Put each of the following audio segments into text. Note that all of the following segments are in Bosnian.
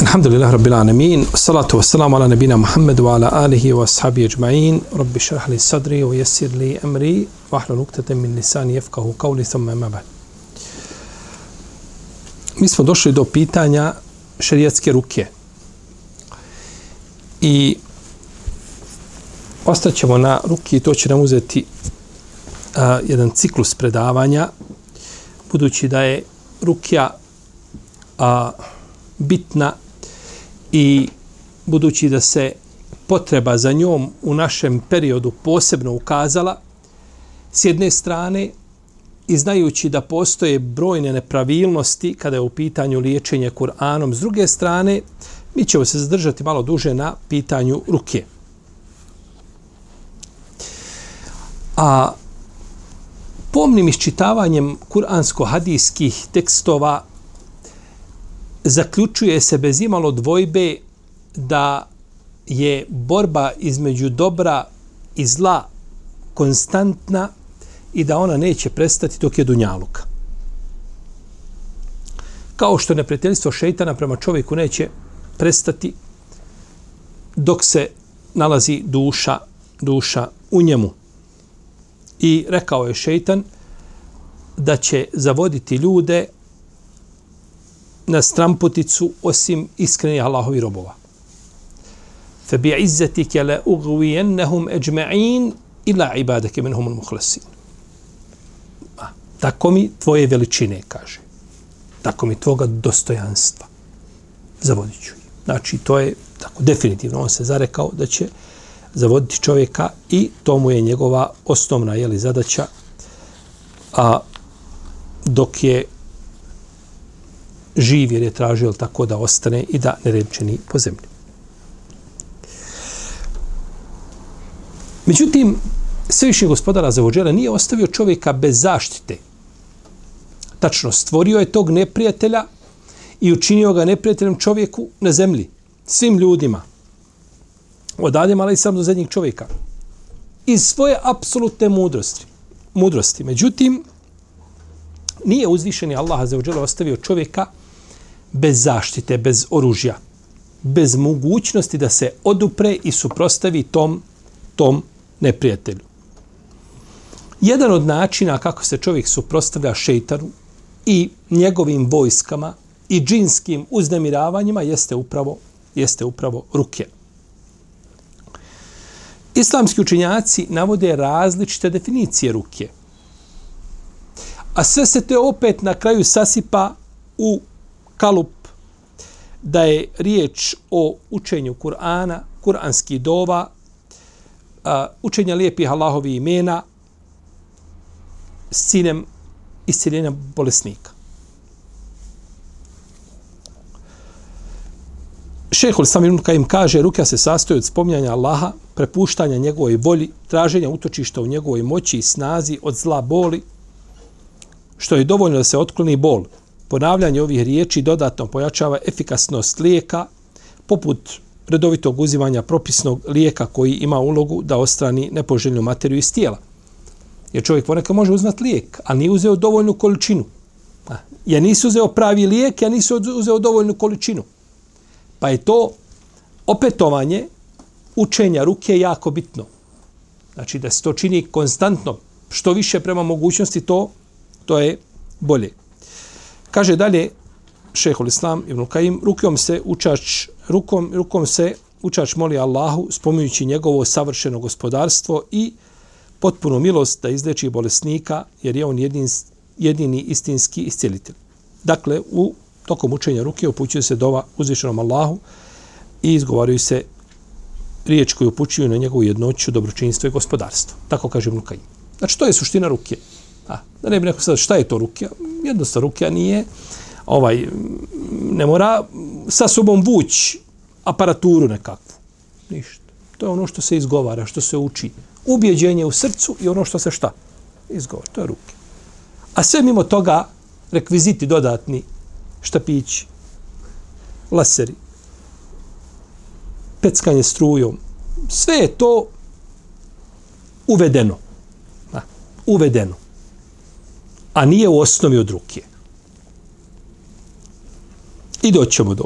Alhamdulillah Rabbil Alamin, salatu wassalamu ala nabina Muhammedu wa ala alihi wa ashabi ajma'in, rabbi šrah li sadri wa jesir li emri, vahlu nuktete min nisani jefkahu kauli thumma mabad. Mi smo došli do pitanja šerijatske ruke. I ostaćemo na ruki i to će nam uzeti a, jedan ciklus predavanja, budući da je rukja a, bitna i budući da se potreba za njom u našem periodu posebno ukazala, s jedne strane, i znajući da postoje brojne nepravilnosti kada je u pitanju liječenje Kur'anom, s druge strane, mi ćemo se zadržati malo duže na pitanju ruke. A pomnim iščitavanjem kuransko-hadijskih tekstova zaključuje se bez imalo dvojbe da je borba između dobra i zla konstantna i da ona neće prestati dok je dunjaluka. Kao što neprijateljstvo šeitana prema čovjeku neće prestati dok se nalazi duša, duša u njemu. I rekao je šeitan da će zavoditi ljude na stramputicu osim iskrenih Allahovi robova. Fe bi izzetike la ugvijennehum eđma'in ila ibadake minhumul muhlasin. Tako mi tvoje veličine, kaže. Tako mi tvoga dostojanstva. Zavodit ću. Znači, to je tako definitivno. On se zarekao da će zavoditi čovjeka i to mu je njegova osnovna jeli, zadaća. A dok je živ jer je tražio tako da ostane i da ne repčeni po zemlji. Međutim, svevišnji gospodara za nije ostavio čovjeka bez zaštite. Tačno, stvorio je tog neprijatelja i učinio ga neprijateljem čovjeku na zemlji. Svim ljudima. Od Adem, ali i sam do zadnjeg čovjeka. Iz svoje apsolutne mudrosti. mudrosti. Međutim, nije uzvišeni Allah za ostavio čovjeka bez zaštite, bez oružja, bez mogućnosti da se odupre i suprostavi tom, tom neprijatelju. Jedan od načina kako se čovjek suprostavlja šeitanu i njegovim vojskama i džinskim uznemiravanjima jeste upravo, jeste upravo ruke. Islamski učinjaci navode različite definicije ruke. A sve se te opet na kraju sasipa u kalup da je riječ o učenju Kur'ana, kuranski dova, učenja lijepih Allahovi imena s ciljem isciljenja bolesnika. Šehol Samir Kajim kaže, ruka se sastoji od spominjanja Allaha, prepuštanja njegovoj volji, traženja utočišta u njegovoj moći i snazi od zla boli, što je dovoljno da se otkloni bol. Ponavljanje ovih riječi dodatno pojačava efikasnost lijeka, poput redovitog uzimanja propisnog lijeka koji ima ulogu da ostrani nepoželjnu materiju iz tijela. Jer čovjek ponekad može uznat lijek, a nije uzeo dovoljnu količinu. Ja nisi uzeo pravi lijek, ja nisi uzeo dovoljnu količinu. Pa je to opetovanje učenja ruke jako bitno. Znači da se to čini konstantno, što više prema mogućnosti, to, to je bolje. Kaže dalje šehol Islam ibn Kajim, rukom se učač, rukom, rukom se učač moli Allahu spominjući njegovo savršeno gospodarstvo i potpunu milost da izleči bolesnika jer je on jedin, jedini istinski iscijelitelj. Dakle, u tokom učenja ruke upućuje se dova uzvišenom Allahu i izgovaraju se riječ koju upućuju na njegovu jednoću, dobročinstvo i gospodarstvo. Tako kaže Ibn Kajim. Znači, to je suština ruke. A, da ne bi neko sad šta je to rukja? Jednostavno rukja nije ovaj ne mora sa sobom vući aparaturu nekakvu. Ništa. To je ono što se izgovara, što se uči. Ubjeđenje u srcu i ono što se šta? Izgovara. To je ruke. A sve mimo toga, rekviziti dodatni, štapići, laseri, peckanje strujom, sve je to uvedeno. Da, uvedeno. A nije u osnovi od ruke. I doćemo do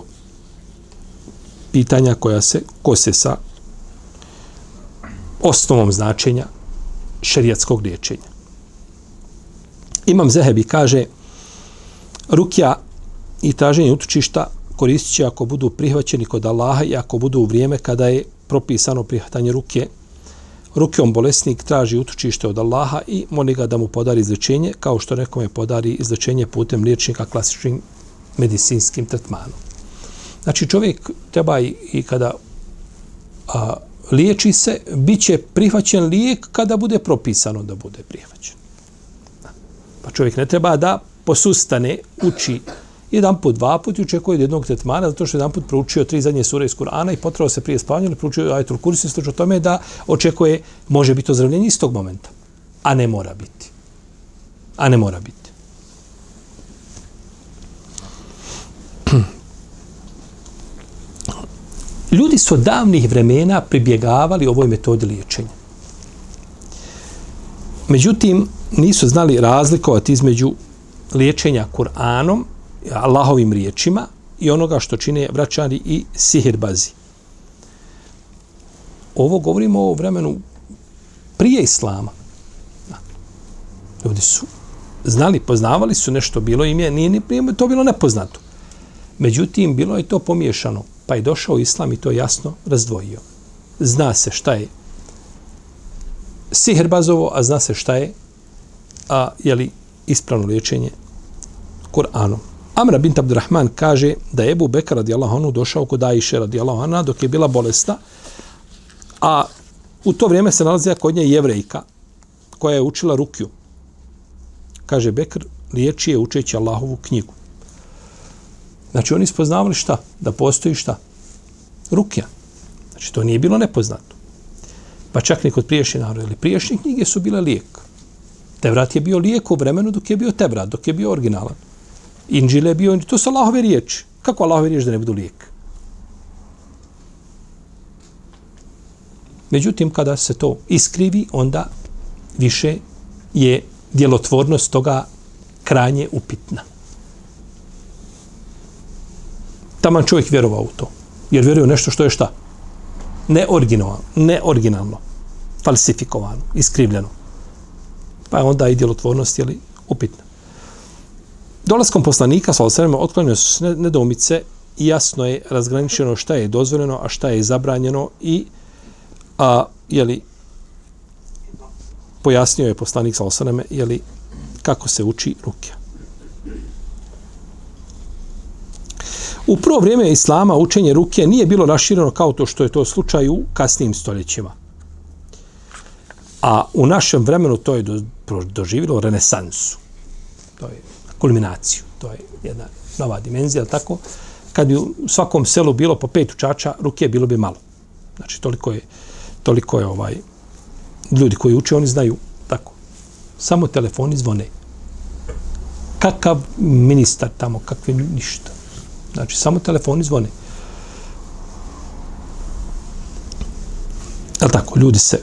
pitanja koja se kose sa osnovom značenja šerijatskog liječenja. Imam Zehebi kaže rukja i traženje utočišta koristit će ako budu prihvaćeni kod Allaha i ako budu u vrijeme kada je propisano prihvatanje ruke. Rukom bolesnik traži utočište od Allaha i moli ga da mu podari izlečenje, kao što nekome podari izlečenje putem liječnika klasičnim medicinskim tretmanom. Znači čovjek treba i, i kada a, liječi se, bit će prihvaćen lijek kada bude propisano da bude prihvaćen. Pa čovjek ne treba da posustane, uči jedan put, dva put i očekuje od jednog tretmana, zato što je jedan put proučio tri zadnje sure iz Kur'ana i potrebao se prije spavanja ili proučio ajetul kursi, stoč o tome da očekuje, može biti ozdravljenje istog momenta. A ne mora biti. A ne mora biti. Ljudi su od davnih vremena pribjegavali ovoj metodi liječenja. Međutim, nisu znali razlikovati između liječenja Kur'anom, Allahovim riječima i onoga što čine vraćani i sihirbazi. Ovo govorimo o vremenu prije Islama. Ljudi su znali, poznavali su nešto, bilo im je, nije, nije to bilo nepoznato. Međutim, bilo je to pomiješano pa je došao islam i to jasno razdvojio. Zna se šta je sihirbazovo, a zna se šta je a, jeli, ispravno liječenje Kur'anom. Amra bint Abdurrahman kaže da je Ebu Bekar radijallahu anhu došao kod Ajše radijallahu anha dok je bila bolesna, a u to vrijeme se nalazila kod nje jevrejka koja je učila rukju. Kaže Bekr, liječi je učeći Allahovu knjigu. Znači oni spoznavali šta? Da postoji šta? Rukja. Znači to nije bilo nepoznato. Pa čak ni kod priješnje naroda. Ili priješnje knjige su bile lijek. Tevrat je bio lijek u vremenu dok je bio Tevrat, dok je bio originalan. Inđile je bio, to su Allahove riječi. Kako Allahove riječi da ne budu lijek? Međutim, kada se to iskrivi, onda više je djelotvornost toga kranje upitna. taman čovjek vjerovao u to. Jer vjeruje nešto što je šta? Neoriginalno, neoriginalno, falsifikovano, iskrivljeno. Pa je onda i djelotvornost, je li upitna. Dolaskom poslanika, sa osrema, otklonio su nedoumice i jasno je razgraničeno šta je dozvoljeno, a šta je zabranjeno i a, jeli, pojasnio je poslanik sa osrema, jeli, kako se uči rukja. U prvo vrijeme islama učenje ruke nije bilo rašireno kao to što je to slučaj u kasnim stoljećima. A u našem vremenu to je do, doživilo renesansu. To je kulminaciju. To je jedna nova dimenzija, tako? Kad bi u svakom selu bilo po pet učača, ruke bilo bi malo. Znači, toliko je, toliko je ovaj, ljudi koji uče, oni znaju tako. Samo telefoni zvone. Kakav ministar tamo, kakve ništa. Znači, samo telefoni zvone. Je tako? Ljudi se...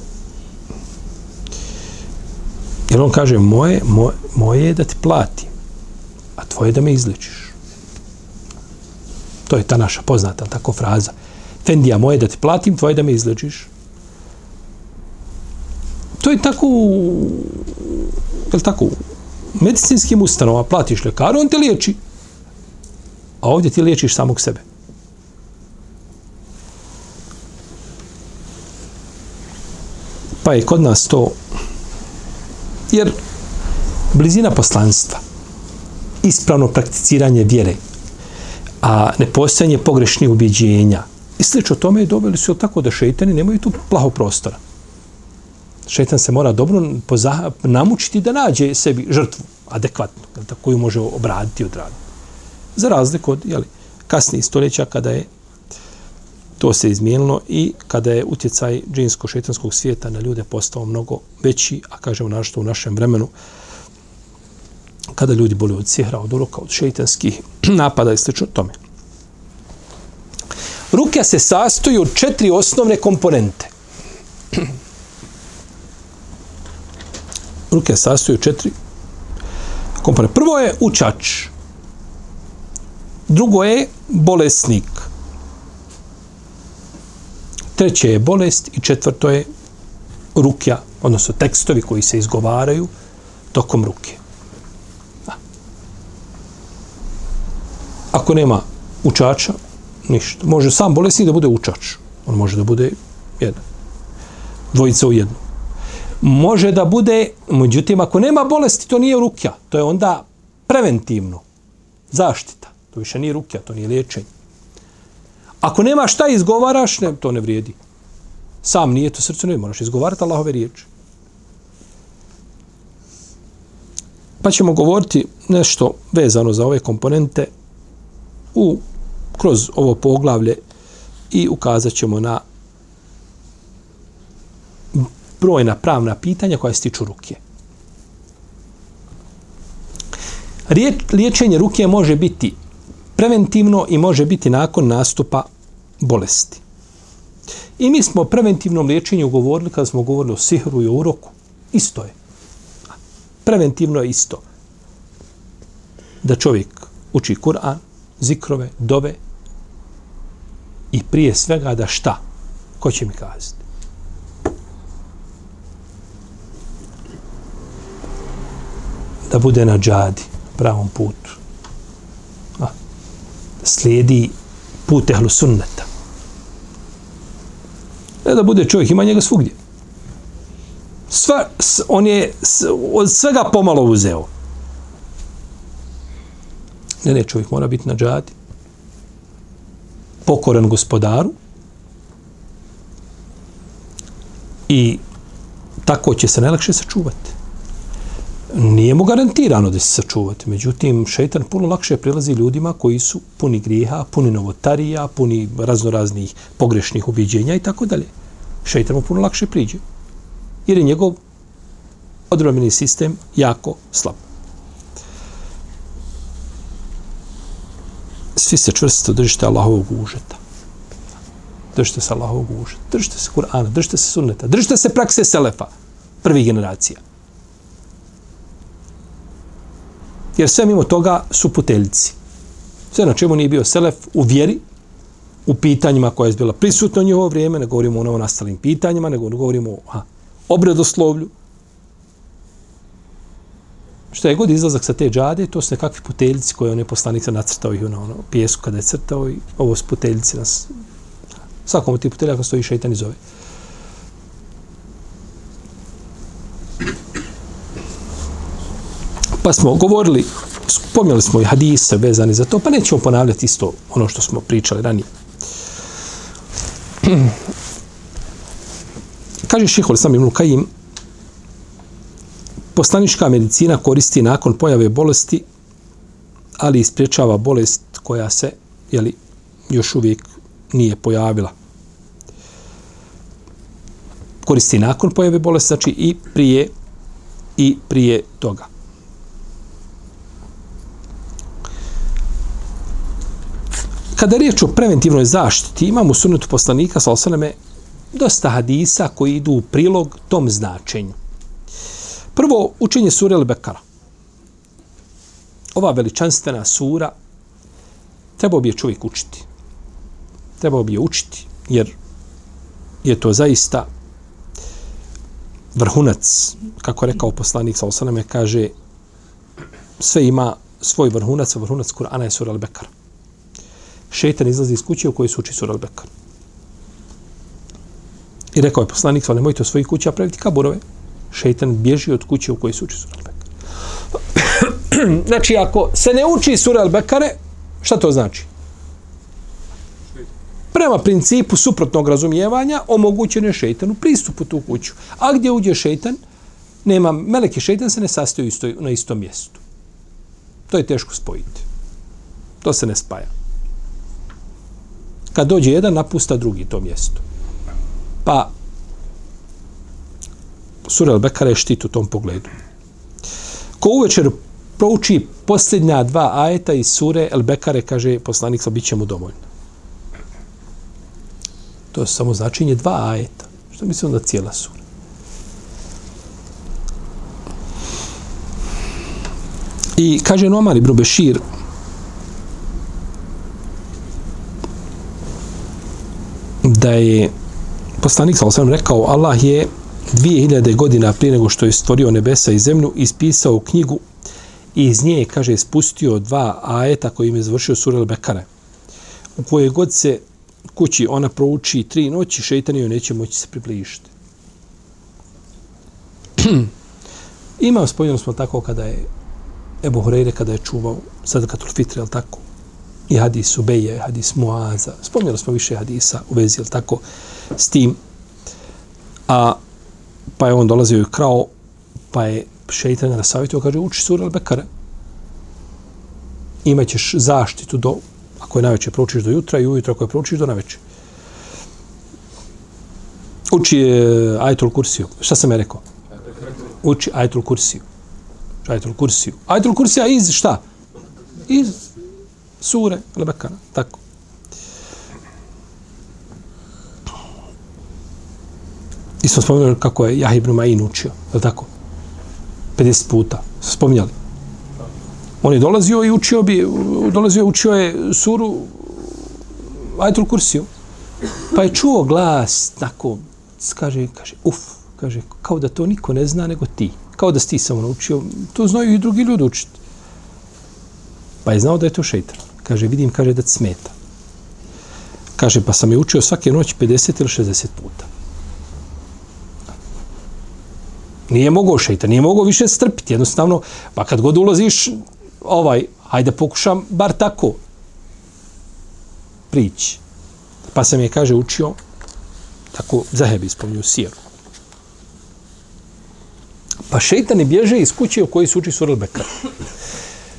Jer on kaže, moje, moje, moje je da ti plati, a tvoje da me izličiš. To je ta naša poznata tako fraza. Fendija, moje da ti platim, tvoje da me izličiš. To je tako je li tako medicinskim ustanova platiš ljekaru, on te liječi. A ovdje ti liječiš samog sebe. Pa je kod nas to jer blizina poslanstva ispravno prakticiranje vjere a nepostojanje pogrešnih ubjeđenja i slično tome je dobili su tako da šeitani nemaju tu plaho prostora. Šeitan se mora dobro poza, namučiti da nađe sebi žrtvu adekvatnu, koju može obraditi i odraditi za razliku od jeli, kasnijih stoljeća kada je to se izmijenilo i kada je utjecaj džinsko-šetanskog svijeta na ljude postao mnogo veći, a kažemo našto u našem vremenu, kada ljudi boli od sihra, od uroka, od šeitanskih napada i slično tome. Rukja se sastoji od četiri osnovne komponente. Rukja se sastoji od četiri komponente. Prvo je učač. Drugo je bolesnik. Treće je bolest i četvrto je rukja, odnosno tekstovi koji se izgovaraju tokom ruke. Ako nema učača, ništa. Može sam bolesni da bude učač. On može da bude jedan. Dvojica u jednu. Može da bude, međutim, ako nema bolesti, to nije rukja. To je onda preventivno. Zaštita. To više nije rukja, to nije liječenje. Ako nema šta izgovaraš, ne, to ne vrijedi. Sam nije to srce, ne moraš izgovarati Allahove riječi. Pa ćemo govoriti nešto vezano za ove komponente u, kroz ovo poglavlje i ukazat ćemo na brojna pravna pitanja koja se tiču ruke. Liječenje ruke može biti preventivno i može biti nakon nastupa bolesti. I mi smo o preventivnom liječenju govorili kada smo govorili o sihru i o uroku. Isto je. Preventivno je isto. Da čovjek uči Kur'an, zikrove, dove i prije svega da šta? Ko će mi kazati? Da bude na džadi, pravom putu. A, da slijedi put ehlu sunneta. Ne da bude čovjek, ima njega svugdje. Sva, on je od svega pomalo uzeo. Ne, ne, čovjek mora biti na džadi. Pokoran gospodaru. I tako će se najlakše sačuvati. Nije mu garantirano da se sačuvati. Međutim, šeitan puno lakše prilazi ljudima koji su puni grijeha, puni novotarija, puni raznoraznih pogrešnih ubiđenja i tako dalje. Šeitan mu puno lakše priđe. Jer je njegov odrobeni sistem jako slab. Svi se čvrsto držite Allahovog užeta. Držite se Allahovog užeta. Držite se Kur'ana, držite se sunneta, držite se prakse Selefa, prvih generacija. Jer sve mimo toga su puteljci. Sve na čemu nije bio Selef u vjeri, u pitanjima koja je bila prisutna u njihovo vrijeme, ne govorimo o novonastalim pitanjima, nego govorimo o obredoslovlju, što je god izlazak sa te džade, to su nekakvi puteljci koje on je poslanica nacrtao ih na ono, pijesku kada je crtao i ovo su puteljci nas. Svakom od tih puteljaka stoji šeitan i zove. Pa smo govorili, spomjeli smo i hadise vezani za to, pa nećemo ponavljati isto ono što smo pričali ranije. Kaže šihol sam Ibn Kajim, poslanička medicina koristi nakon pojave bolesti, ali ispriječava bolest koja se jeli, još uvijek nije pojavila. Koristi nakon pojave bolesti, znači i prije i prije toga. Kada je riječ o preventivnoj zaštiti, imamo u sunetu poslanika sa osaname dosta hadisa koji idu u prilog tom značenju. Prvo, učenje sure Al-Bekara. Ova veličanstvena sura trebao bi je čovjek učiti. Trebao bi je učiti, jer je to zaista vrhunac, kako je rekao poslanik sa osaname, kaže sve ima svoj vrhunac, a vrhunac Kur'ana je sura Al-Bekara. Šeitan izlazi iz kuće u kojoj se uči sura Al-Bekara. I rekao je poslanik, sa nemojte u svojih kuća praviti kaburove, šeitan bježi od kuće u kojoj se uči sura Al-Bekare. znači, ako se ne uči sura Al-Bekare, šta to znači? Prema principu suprotnog razumijevanja, omogućen je šeitanu pristup u tu kuću. A gdje uđe šeitan, nema, meleki šeitan se ne sastoji isto, na istom mjestu. To je teško spojiti. To se ne spaja. kad dođe jedan, napusta drugi to mjesto. Pa, sura Al-Bekara je štit u tom pogledu. Ko uvečer prouči posljednja dva ajeta iz sure Al-Bekare, kaže poslanik, sa bit će mu dovoljno. To je samo značenje dva ajeta. Što mislim da cijela sura? I kaže Nomar ibn Bešir, da je poslanik sa osam rekao Allah je 2000 godina prije nego što je stvorio nebesa i zemlju ispisao knjigu i iz nje kaže spustio dva ajeta kojim je završio Surel Bekare, u kojoj god se kući ona prouči tri noći šeitan joj neće moći se približiti imao spomenuli smo tako kada je Ebu Horeire kada je čuvao sadakatul fitri, ali tako i hadis Ubeje, hadis Muaza. Spomnjali smo više hadisa u vezi, ali tako, s tim. A, pa je on dolazio i krao, pa je šeitan na savjetu, kaže, uči sura al-Bekare. Imaćeš zaštitu do, ako je najveće, proučiš do jutra i ujutro ako je proučiš do najveće. Uči je Ajtul Kursiju. Šta sam je rekao? Uči Ajtul Kursiju. Ajtul Kursiju. Ajtul Kursija iz šta? Iz sure Al-Bekara, tako. Smo spomenuli kako je Jahib ibn Ma'in učio, je tako? 50 puta, spominjali. On je dolazio i učio bi, dolazio i učio je suru Ajtul Kursiju. Pa je čuo glas, tako, kaže, kaže, uf, kaže, kao da to niko ne zna nego ti. Kao da si ti samo naučio, to znaju i drugi ljudi učiti. Pa je znao da je to šeitan. Kaže, vidim, kaže, da ti smeta. Kaže, pa sam je učio svake noći 50 ili 60 puta. Nije mogao šeita, nije mogao više strpiti. Jednostavno, pa kad god ulaziš, ovaj, hajde pokušam bar tako prići. Pa sam je, kaže, učio tako zahebi spomnju siru. Pa šeitani bježe iz kuće u kojoj se uči sura Bekar.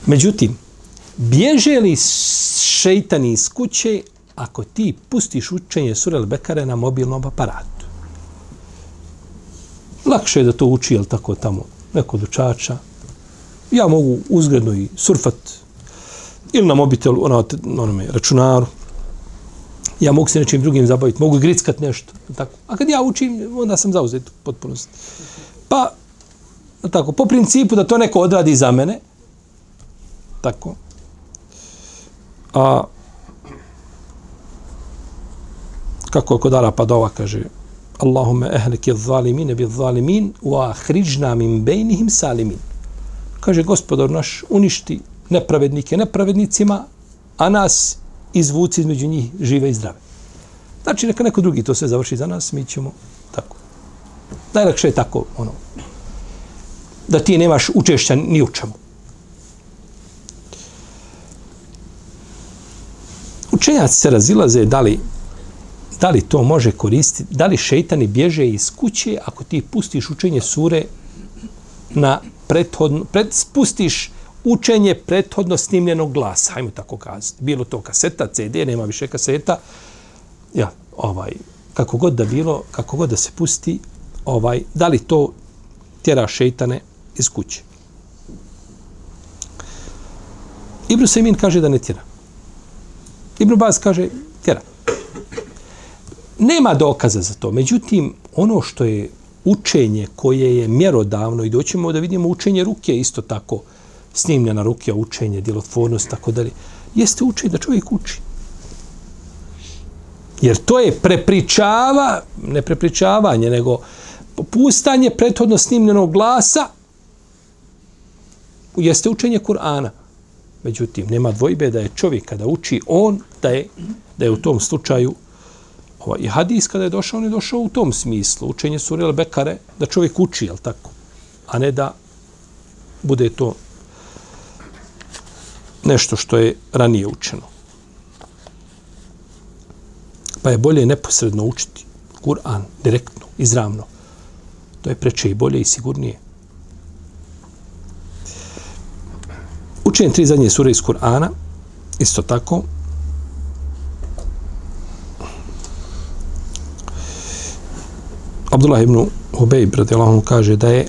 Međutim, bježe li šeitani iz kuće ako ti pustiš učenje sura Bekare na mobilnom aparatu? Lakše je da to uči, jel tako, tamo, neko dučača. Ja mogu uzgredno i surfat ili na mobitel, ono, onome, računaru. Ja mogu se nečim drugim zabaviti, mogu grickat nešto. Tako. A kad ja učim, onda sam zauzet potpuno. Pa, tako, po principu da to neko odradi za mene, tako, A kako je kod Arapa dova kaže Allahumme ehlike zalimine bi zalimin wa ahriđna min bejnihim salimin. Kaže gospodar naš uništi nepravednike nepravednicima, a nas izvuci između njih žive i zdrave. Znači neka neko drugi to sve završi za nas, mi ćemo tako. Najlakše je tako, ono, da ti nemaš učešća ni u čemu. Učenjaci se razilaze da li, da li to može koristiti, da li šeitani bježe iz kuće ako ti pustiš učenje sure na prethodno, pred, spustiš učenje prethodno snimljenog glasa, hajmo tako kazati. Bilo to kaseta, CD, nema više kaseta. Ja, ovaj, kako god da bilo, kako god da se pusti, ovaj, da li to tjera šeitane iz kuće? Ibn Semin kaže da ne tjera. Ibn Baz kaže. Nema dokaza za to. Međutim, ono što je učenje koje je mjerodavno i doćemo da vidimo učenje ruke isto tako snimljena ruke, učenje, djelotvornost, tako dalje, jeste učenje da čovjek uči. Jer to je prepričava, ne prepričavanje, nego pustanje prethodno snimljenog glasa jeste učenje Kur'ana. Međutim, nema dvojbe da je čovjek kada uči on, da je, da je u tom slučaju ovaj, i hadis kada je došao, on je došao u tom smislu. Učenje surele Bekare, da čovjek uči, jel tako? A ne da bude to nešto što je ranije učeno. Pa je bolje neposredno učiti Kur'an, direktno, izravno. To je preče i bolje i sigurnije. Učenje tri zadnje sure iz Kur'ana, isto tako, Abdullah ibn Ubej, radijallahu kaže da je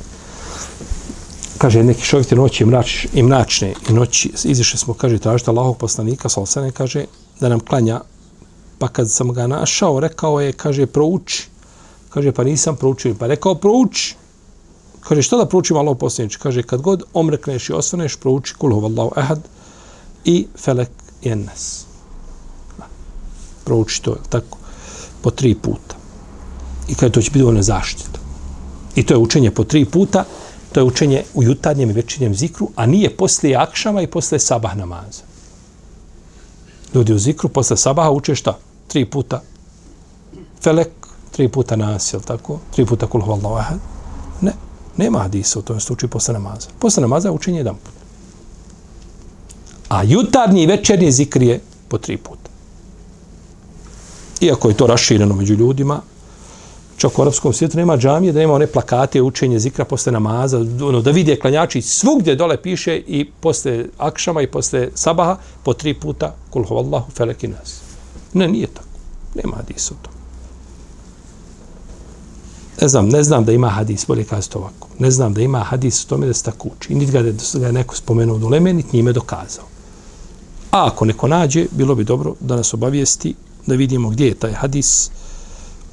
kaže neki šovite noći i, mrač, i mračne i noći izišli smo, kaže, tražite Allahog poslanika, salsane, kaže, da nam klanja. Pa kad sam ga našao, rekao je, kaže, prouči. Kaže, pa nisam proučio. Pa rekao, prouči. Kaže, što da proučim Allahog poslanič? Kaže, kad god omrekneš i osvaneš, prouči kul huvallahu ahad i felek jennes. Prouči to, tako, po tri puta. I kada to će biti dovoljno zaštita. I to je učenje po tri puta, to je učenje u jutarnjem i večernjem zikru, a nije poslije akšama i poslije sabah namaza. Ljudi u zikru posle sabaha uče šta? Tri puta felek, tri puta nas, jel tako? Tri puta kul huvallahu ahad. Ne, nema hadisa u tom slučaju uči posle namaza. Posle namaza je učenje jedan put. A jutarnji i večernji zikr je po tri puta. Iako je to rašireno među ljudima, čak u arapskom svijetu nema džamije, da nema one plakate učenje zikra posle namaza, ono, da vide klanjači svugdje dole piše i posle akšama i posle sabaha po tri puta kul huvallahu feleki nas. Ne, nije tako. Nema hadisa o tom. Ne znam, ne znam da ima hadis, bolje kazati ovako. Ne znam da ima hadis o tome da se tako uči. Niti ga, da ga je neko spomenuo u Leme, niti njime dokazao. A ako neko nađe, bilo bi dobro da nas obavijesti, da vidimo gdje je taj hadis.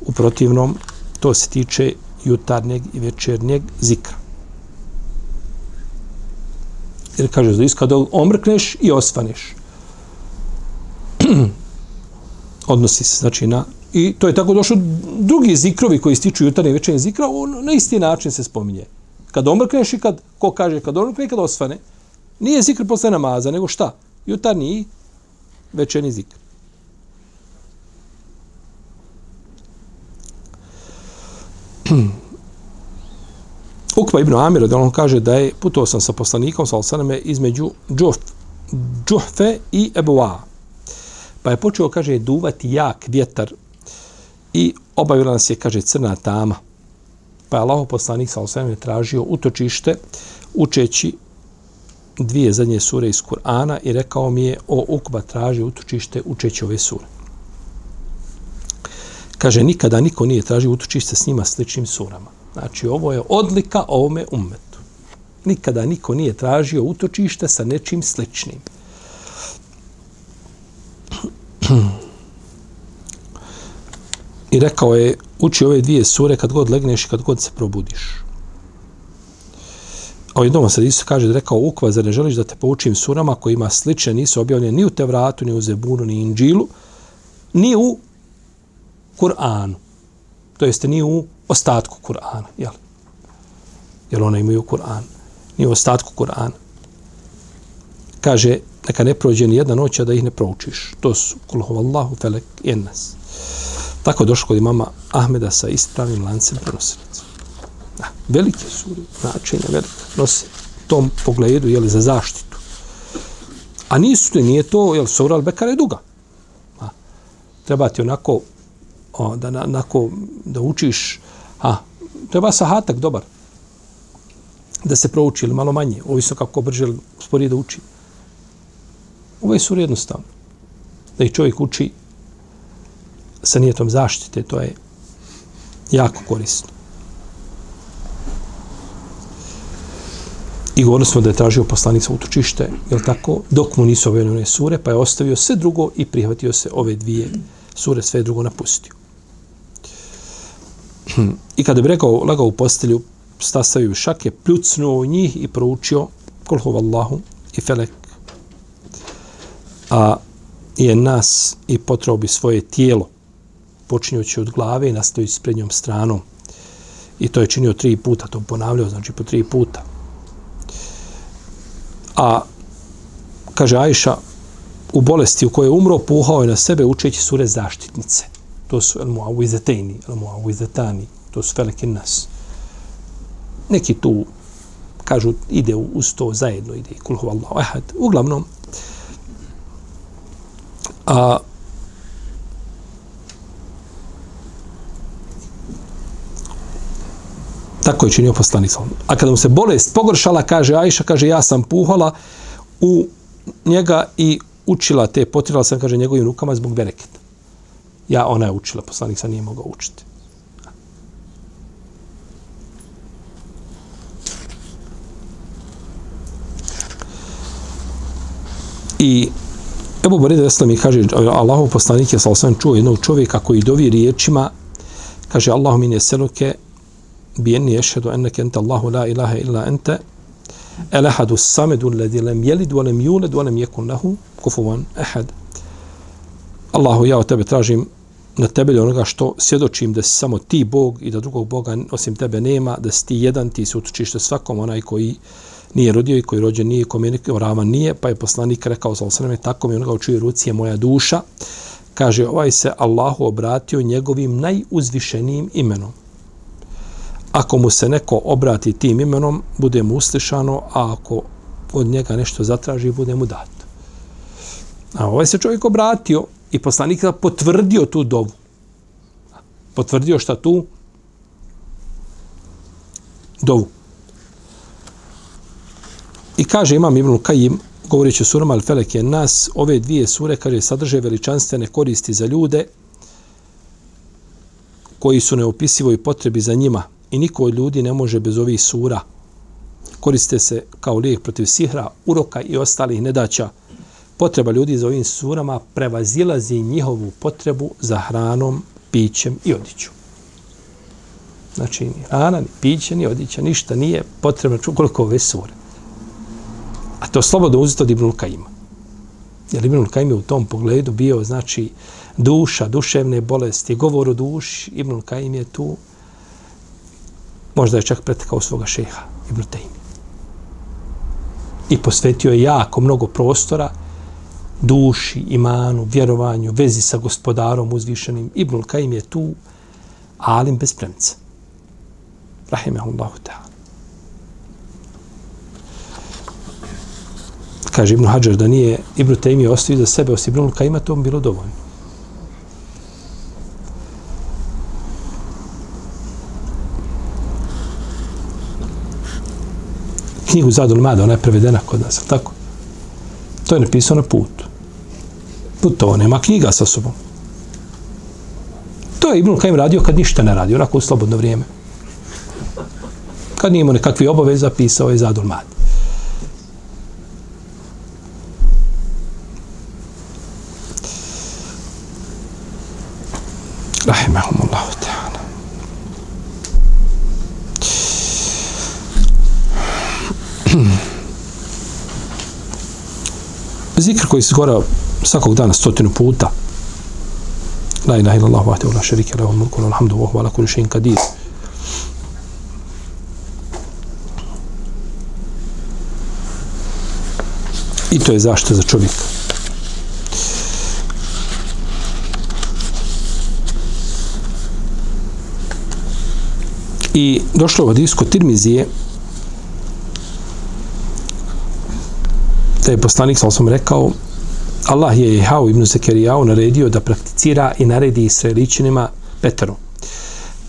U protivnom, to se tiče jutarnjeg i večernjeg zikra. Jer kaže da kada omrkneš i osvaneš. Odnosi se znači na i to je tako došlo drugi zikrovi koji stiču jutarnje i večernje zikra, on na isti način se spominje. Kad omrkneš i kad, ko kaže, kad omrkne i kad osvane, nije zikr posle namaza, nego šta? Jutarnji i večernji zikr. Hmm. Ukba ibn Amir, da on kaže da je putovao sam sa poslanikom, sa osaname, između Džuf, Džuhfe i Ebu'a. Pa je počeo, kaže, duvati jak vjetar i obavila nas je, kaže, crna tama. Pa je Allah poslanik sa osaname tražio utočište učeći dvije zadnje sure iz Kur'ana i rekao mi je, o Ukba traži utočište učeći ove sure. Kaže, nikada niko nije tražio utočište s njima sličnim surama. Znači, ovo je odlika ovome umetu. Nikada niko nije tražio utočište sa nečim sličnim. I rekao je, uči ove dvije sure kad god legneš i kad god se probudiš. A jednom se Isus kaže da rekao Ukva, zar ne želiš da te poučim surama koji ima slične, nisu objavljene ni u Tevratu, ni u Zebunu, ni Inđilu, ni u Kur'anu. To jeste ni u ostatku Kur'ana, jel? Jer ona imaju Kur'an? Ni u ostatku Kur'ana. Kaže, neka ne prođe ni jedna noć, da ih ne proučiš. To su kulhuvallahu felek ennas. Tako je došlo kod imama Ahmeda sa ispravnim lancem prenosilaca. Da, velike su značenja, velike. Nose tom pogledu, jel, za zaštitu. A nisu, nije to, jel, sura al-Bekara je duga. A, treba ti onako o, da na, nako, da učiš, a, treba sahatak dobar, da se prouči ili malo manje, ovisno kako brže ili sporije da uči. Ovo je sur jednostavno. Da i čovjek uči sa nijetom zaštite, to je jako korisno. I govorili smo da je tražio poslanik sa utočište, je tako, dok mu nisu ove sure, pa je ostavio sve drugo i prihvatio se ove dvije sure, sve drugo napustio. Hmm. I kada bi rekao, lagao u postelju, stastavio šake, pljucnuo u njih i proučio kolhu vallahu i felek. A je nas i potrao bi svoje tijelo, počinjući od glave i nastoji s prednjom stranom. I to je činio tri puta, to ponavljao, znači po tri puta. A, kaže Ajša, u bolesti u kojoj je umro, puhao je na sebe učeći sure zaštitnice to su el muawizetejni, el muawizetani, to su velike nas. Neki tu kažu ide uz to zajedno, ide i kulhu Allahu ahad. Uglavnom, a, tako je činio poslanik A kada mu se bolest pogoršala, kaže Ajša, kaže ja sam puhala u njega i učila te, potirala sam, kaže, njegovim rukama zbog bereketa ja ona je učila, poslanik sad nije mogao učiti. I Ebu Boreda Desla mi kaže, Allahov poslanik je sa osam čuo jednog čovjeka koji dovi riječima, kaže, Allah min je seluke, bijeni ješhedu enneke ente Allahu la ilaha illa ente, el ahadu samedu ledi lem jelidu, lem juledu, lem jekun lahu, kufuvan ehad. Allahu, ja od tebe tražim na tebe onoga što svjedočim da si samo ti Bog i da drugog Boga osim tebe nema, da si ti jedan, ti se utočište svakom onaj koji nije rodio i koji rođen nije, kome je ravan nije, pa je poslanik rekao za osrame, tako mi onoga u ruci je moja duša. Kaže, ovaj se Allahu obratio njegovim najuzvišenijim imenom. Ako mu se neko obrati tim imenom, bude mu uslišano, a ako od njega nešto zatraži, bude mu dato. A ovaj se čovjek obratio i poslanik potvrdio tu dovu. Potvrdio šta tu? Dovu. I kaže Imam Ibn Kajim, govoreći o surama Al-Felek je nas, ove dvije sure, kaže, sadrže veličanstvene koristi za ljude koji su neopisivo i potrebi za njima. I niko od ljudi ne može bez ovih sura. Koriste se kao lijek protiv sihra, uroka i ostalih nedaća. Potreba ljudi za ovim surama prevazilazi njihovu potrebu za hranom, pićem i odićom. Znači, ni hrana, ni piće, ni odića, ništa nije potrebno koliko ove sure. A to slobodno uzeti od Ibnul Kajima. Jer Ibnul Kajim je u tom pogledu bio, znači, duša, duševne bolesti, govor o duši, Ibnul Kajim je tu, možda je čak pretekao svoga šeha, Ibnul Tejmi. I posvetio je jako mnogo prostora duši, imanu, vjerovanju, vezi sa gospodarom uzvišenim. Ibnul Kajim je tu, alim bez premca. Rahimahullahu ta'ala. kaže Ibn Hajar da nije Ibn Taymi ostavio za sebe osim Ibn Kajima, to bilo dovoljno. Knjigu Zadul Mada, ona je prevedena kod nas, tako? To je napisao na putu putovao, nema knjiga sa sobom. To je Ibn Kajim radio kad ništa ne radi, onako u slobodno vrijeme. Kad nije imao nekakvi obaveza, pisao je Zadul Mada. rahimahumullahu ta'ala. Zikr koji se gora svakog dana stotinu puta. La ilaha illallah wa la sharika lahu mulku wa hamdu wa huwa ala kulli shay'in qadir. I to je zašto za čovjeka. I došlo u hadisku Tirmizije da je poslanik, sam sam rekao, Allah je Jehao ibn Zekerijao naredio da prakticira i naredi Israeličinima Petru.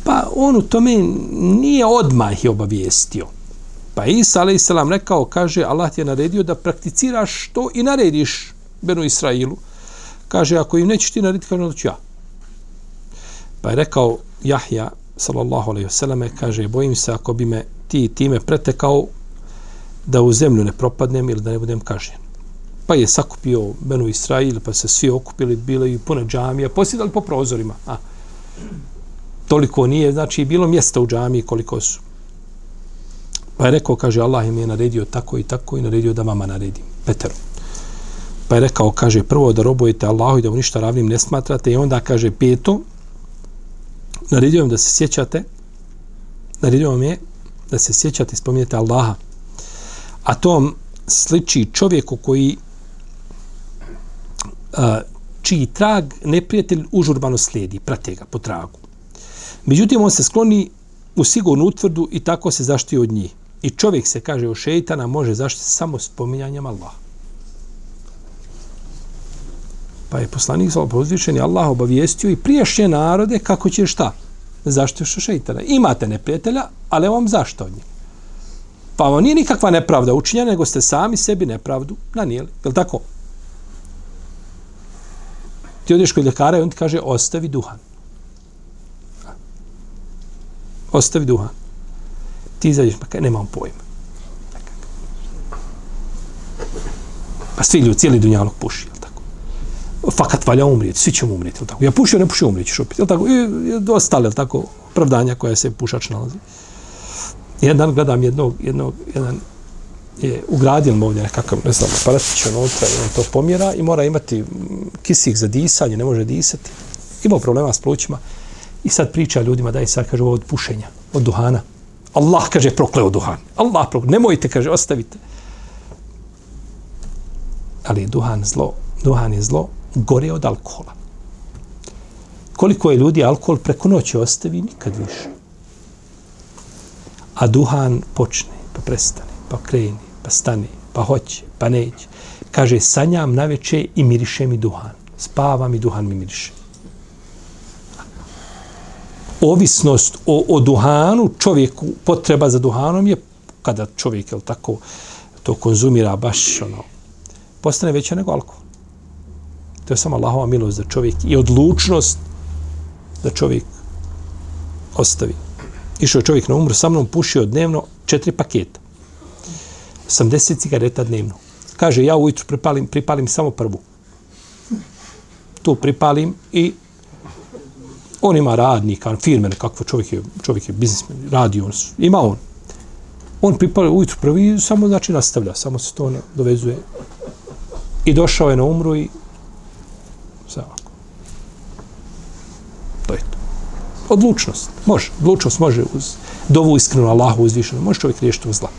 Pa on u tome nije odmah je obavijestio. Pa Isa, a.s. rekao, kaže, Allah ti je naredio da prakticiraš to i narediš Benu Israilu. Kaže, ako im nećeš ti narediti, kaže, onda ću ja. Pa je rekao Jahja, sallallahu alejhi ve selleme kaže bojim se ako bi me ti time pretekao da u zemlju ne propadnem ili da ne budem kažnjen. Pa je sakupio Benu Israil, pa se svi okupili, bile i pune džamije, posjedali po prozorima. A, toliko nije, znači bilo mjesta u džamiji koliko su. Pa je rekao, kaže, Allah im je naredio tako i tako i naredio da vama naredim. Peteru. Pa je rekao, kaže, prvo da robujete Allahu i da mu ništa ravnim ne smatrate i onda kaže, peto, naredio vam da se sjećate, naredio vam je da se sjećate i spominjete Allaha. A to vam sliči čovjeku koji a, čiji trag neprijatelj užurbano slijedi, prate ga po tragu. Međutim, on se skloni u sigurnu utvrdu i tako se zaštiti od njih. I čovjek se, kaže, u šeitana može zaštiti samo spominjanjem Allaha. Pa je poslanik sa uzvišeni Allah obavijestio i prijašnje narode kako će šta? Zašto što šeitana? Imate neprijatelja, ali vam zašto od njih? Pa vam nije nikakva nepravda učinjena, nego ste sami sebi nepravdu nanijeli. Je li tako? Ti odeš kod ljekara i on ti kaže ostavi duhan. Ostavi duhan. Ti izađeš, pa kaj, nemam pojma. Pa svi ljudi, cijeli dunjalog puši, jel tako? Fakat valja umrijeti, svi ćemo umrijeti, jel tako? Ja pušio, ne pušio, umrijeti ćeš opet, jel tako? I, i jel tako, pravdanja koja se pušač nalazi. Jedan dan gledam jednog, jednog, jedan je ugradio mu ovdje nekakav, ne znam, aparatić unutra i on to pomjera i mora imati kisik za disanje, ne može disati. Imao problema s plućima i sad priča ljudima da je sad, kaže, ovo od pušenja, od duhana. Allah, kaže, prokleo duhan. Allah prokleo, nemojte, kaže, ostavite. Ali duhan zlo, duhan je zlo gore od alkohola. Koliko je ljudi alkohol preko noći ostavi, nikad više. A duhan počne, pa prestane, pa kreni, pa stane, pa hoće, pa neće. Kaže, sanjam na veče i miriše mi duhan. Spavam i duhan mi miriše. Ovisnost o, o duhanu, čovjeku, potreba za duhanom je kada čovjek, je tako, to konzumira baš, ono, postane veća nego alkohol. To je samo Allahova milost za čovjek i odlučnost da čovjek ostavi. Išao je čovjek na umru, sa mnom pušio dnevno četiri paketa. 80 cigareta dnevno. Kaže, ja ujutru pripalim, pripalim samo prvu. Tu pripalim i on ima radnika, firme nekakvo, čovjek je, čovjek je biznismen, radi on, ima on. On pripali ujutru prvi samo znači nastavlja, samo se to dovezuje. I došao je na umru i sve ovako. To je to. Odlučnost. Može. Odlučnost može uz dovu iskrenu Allahu uzvišenu. Može čovjek riješiti u zla.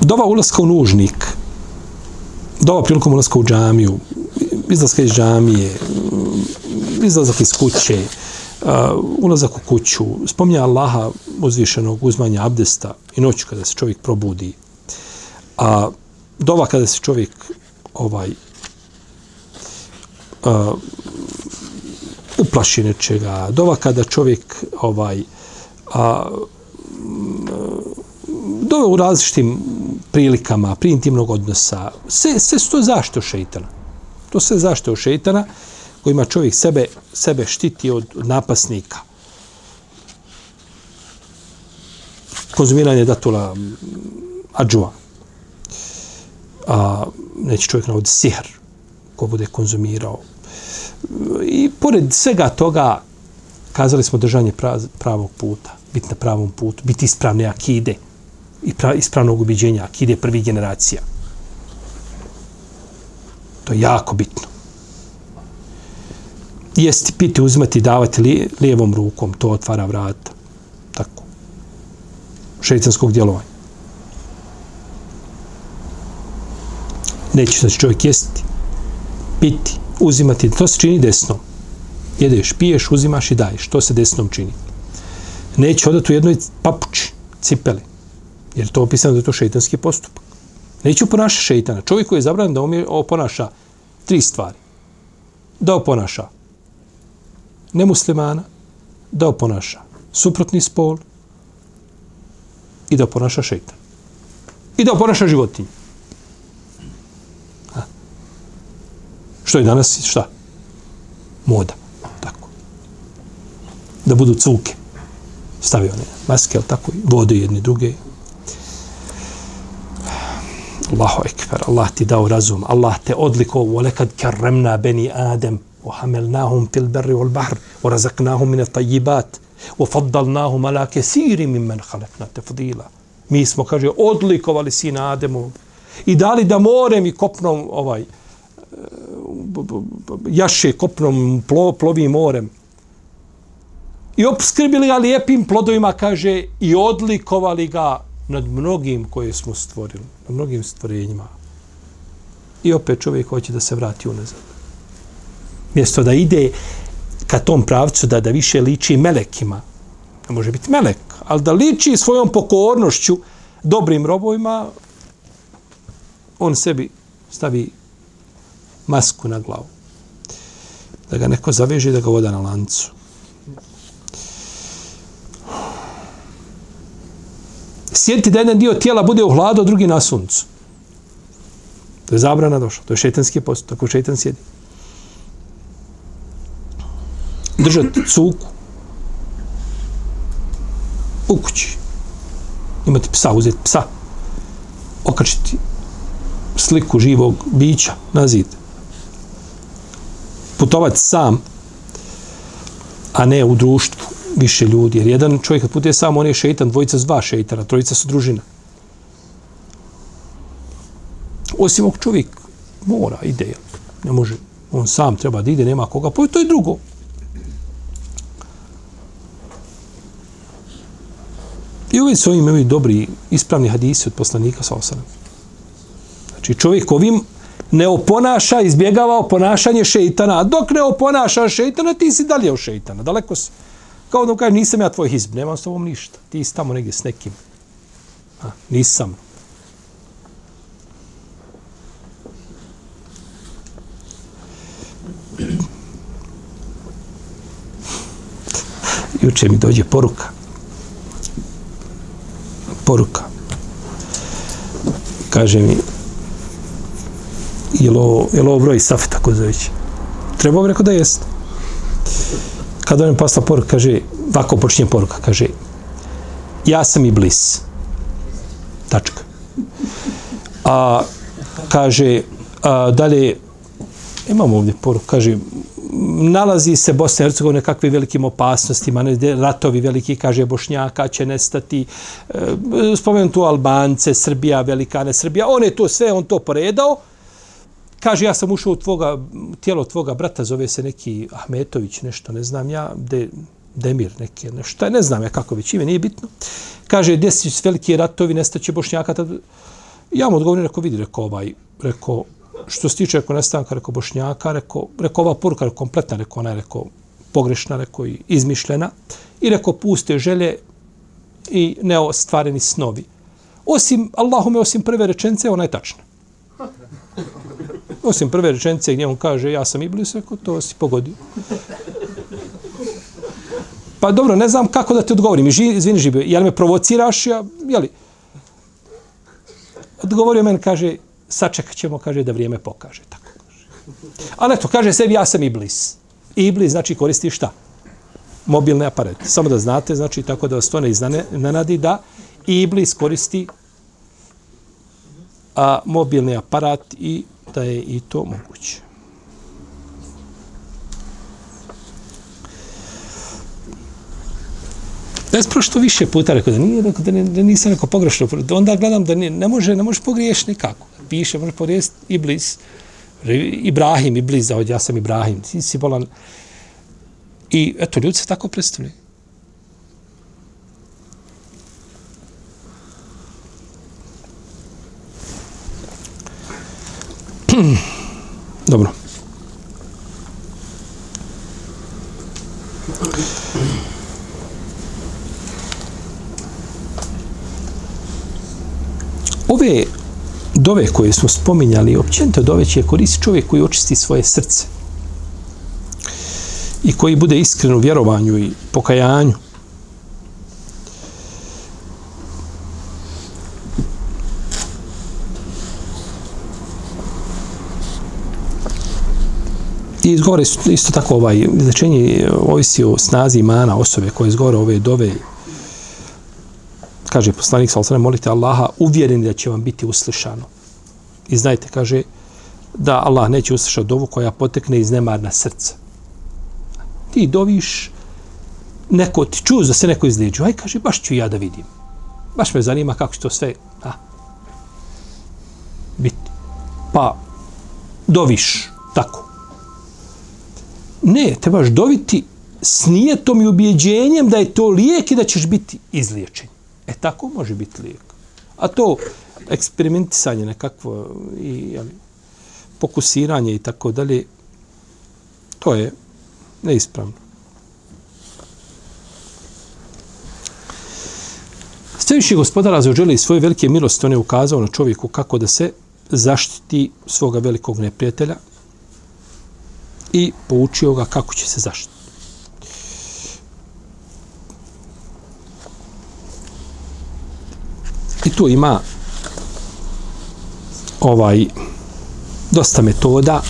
Dova ulaska u nužnik, dova prilikom ulaska u džamiju, izlaska iz džamije, izlazak iz kuće, uh, ulazak u kuću, spominja Allaha uzvišenog uzmanja abdesta i noću kada se čovjek probudi, a dova kada se čovjek ovaj uh, uplaši nečega, dova kada čovjek ovaj a, mm, dove u različitim prilikama, pri intimnog odnosa, sve, sve su to zašto šeitana. To sve zašto šeitana kojima čovjek sebe, sebe štiti od napasnika. Konzumiranje datula mm, ađua. A, neće čovjek navoditi sihr ko bude konzumirao I pored svega toga, kazali smo držanje pravog puta, biti na pravom putu, biti ispravne akide i pra, ispravnog ubiđenja, akide prvih generacija. To je jako bitno. Jesti, piti, uzmati, davati li, lijevom rukom, to otvara vrata. Tako. Šeicanskog djelovanja. Neće znači čovjek jesti, piti, uzimati, to se čini desno. Jedeš, piješ, uzimaš i daješ. To se desnom čini. Neće odati u jednoj papuči, cipeli. Jer to opisano da je to šeitanski postupak. Neće ponaša šeitana. Čovjek koji je zabran da umije, oponaša tri stvari. Da oponaša nemuslimana, da oponaša suprotni spol i da oponaša šeitan. I da oponaša životinje. Što je danas, šta? Moda. Tako. Da budu cuke. Stavi one maske, ali tako, vode jedni druge. Allahu ekber, Allah ti dao razum, Allah te odliko, volekad karremna beni Adem, وحملناهم في البر والبحر ورزقناهم من الطيبات وفضلناهم على كثير ممن خلقنا تفضيلا mi smo kaže odlikovali sina Ademu i dali da morem i kopnom ovaj jaše kopnom plo, plovim morem. I obskrbili ga lijepim plodovima, kaže, i odlikovali ga nad mnogim koje smo stvorili, nad mnogim stvorenjima. I opet čovjek hoće da se vrati unazad. Mjesto da ide ka tom pravcu da da više liči melekima, ne može biti melek, ali da liči svojom pokornošću dobrim robovima, on sebi stavi masku na glavu. Da ga neko zaveže da ga voda na lancu. Sjetite da jedan dio tijela bude u hladu, a drugi na suncu. To je zabrana došla. To je šetanski post. Tako šetan sjedi. Držati cuku u kući. Imati psa, uzeti psa. Okačiti sliku živog bića na zid. Putovati sam, a ne u društvu više ljudi. Jer jedan čovjek kad putuje sam, on je šeitan, dvojica s dva šeitana, trojica su družina. Osim ovog čovjek mora, ide, ne može, on sam treba da ide, nema koga, pa to je drugo. I uvijek su ovim dobri, ispravni hadisi od poslanika sa osanem. Znači čovjek ovim ne oponaša, izbjegava ponašanje šeitana, a dok ne oponaša šeitana, ti si dalje u šeitana, daleko si. Kao da mu kaže, nisam ja tvoj hizb, nemam s tobom ništa. Ti si tamo negdje s nekim. A, nisam. Juče mi dođe poruka. Poruka. Kaže mi, je li ovo broj Safi, tako zove Treba bi rekao da jeste. Kada on posla poruka, kaže, ovako počinje poruka, kaže, ja sam i blis. Tačka. A, kaže, a, dalje, imamo ovdje poruku, kaže, nalazi se Bosna i Hercegovina nekakve velikim opasnostima, ratovi veliki, kaže Bošnjaka će nestati, e, spomenu tu Albance, Srbija, Velikane, Srbija, on je to sve, on to poredao, kaže ja sam ušao u tvoga, tijelo tvoga brata, zove se neki Ahmetović, nešto, ne znam ja, de, Demir neki, nešto, ne znam ja kako već ime, nije bitno. Kaže, gdje su veliki ratovi, nestaće Bošnjaka, tad... ja mu odgovorim, rekao, vidi, rekao, ovaj, rekao, što se tiče rekao nestanka, rekao Bošnjaka, rekao, rekao ova poruka, rekao kompletna, rekao ona je rekao pogrešna, rekao i izmišljena, i rekao puste želje i neostvareni snovi. Osim, Allahume, osim prve rečence, ona je tačna. Osim prve rečenice gdje on kaže ja sam Iblis, rekao, to si pogodio. Pa dobro, ne znam kako da ti odgovorim. Izvini, Žibio, jel me provociraš? Ja, jeli? Odgovorio men, kaže, sačekat ćemo, kaže, da vrijeme pokaže. Tako kaže. Ali eto, kaže sebi, ja sam Iblis. Iblis znači koristi šta? Mobilne aparate. Samo da znate, znači tako da vas to ne iznenadi da Iblis koristi a, mobilni aparat i da je i to moguće. Ja sam prošlo više puta rekao da nije, rekao da, ne, da nisam neko pogrešno. Onda gledam da ne, ne može, ne može pogriješiti nikako. Piše, može pogriješiti i bliz. Ibrahim i bliz, ja sam Ibrahim. Ti si bolan. I eto, ljudi se tako predstavljaju. Dobro. Ove dove koje smo spominjali, općenito dove će koristiti čovjek koji očisti svoje srce i koji bude iskren u vjerovanju i pokajanju. I izgovore isto tako ovaj, izlečenje ovisi o snazi imana osobe koje izgovore ove dove kaže poslanik sallallahu alejhi molite Allaha uvjereni da će vam biti uslišano. I znajte kaže da Allah neće uslišati dovu koja potekne iz nemarna srca. Ti doviš neko ti čuje da se neko izlijeđu. Aj kaže baš ću ja da vidim. Baš me zanima kako će to sve a, biti. Pa doviš tako. Ne, trebaš doviti s nijetom i ubjeđenjem da je to lijek i da ćeš biti izliječen. E tako može biti lijek. A to eksperimentisanje nekakvo i jeli, pokusiranje i tako dalje, to je neispravno. Sveviši gospodar zaođeli svoje velike milosti, on je ukazao na čovjeku kako da se zaštiti svoga velikog neprijatelja i poučio ga kako će se zaštiti. I tu ima ovaj dosta metoda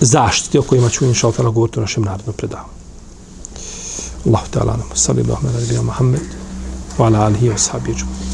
zaštite o kojima ću inša Allah govoriti u našem narodnom predavanju. Allahu ta'ala nam. Sallallahu ala nabina Muhammed wa ala alihi wa sahbihi.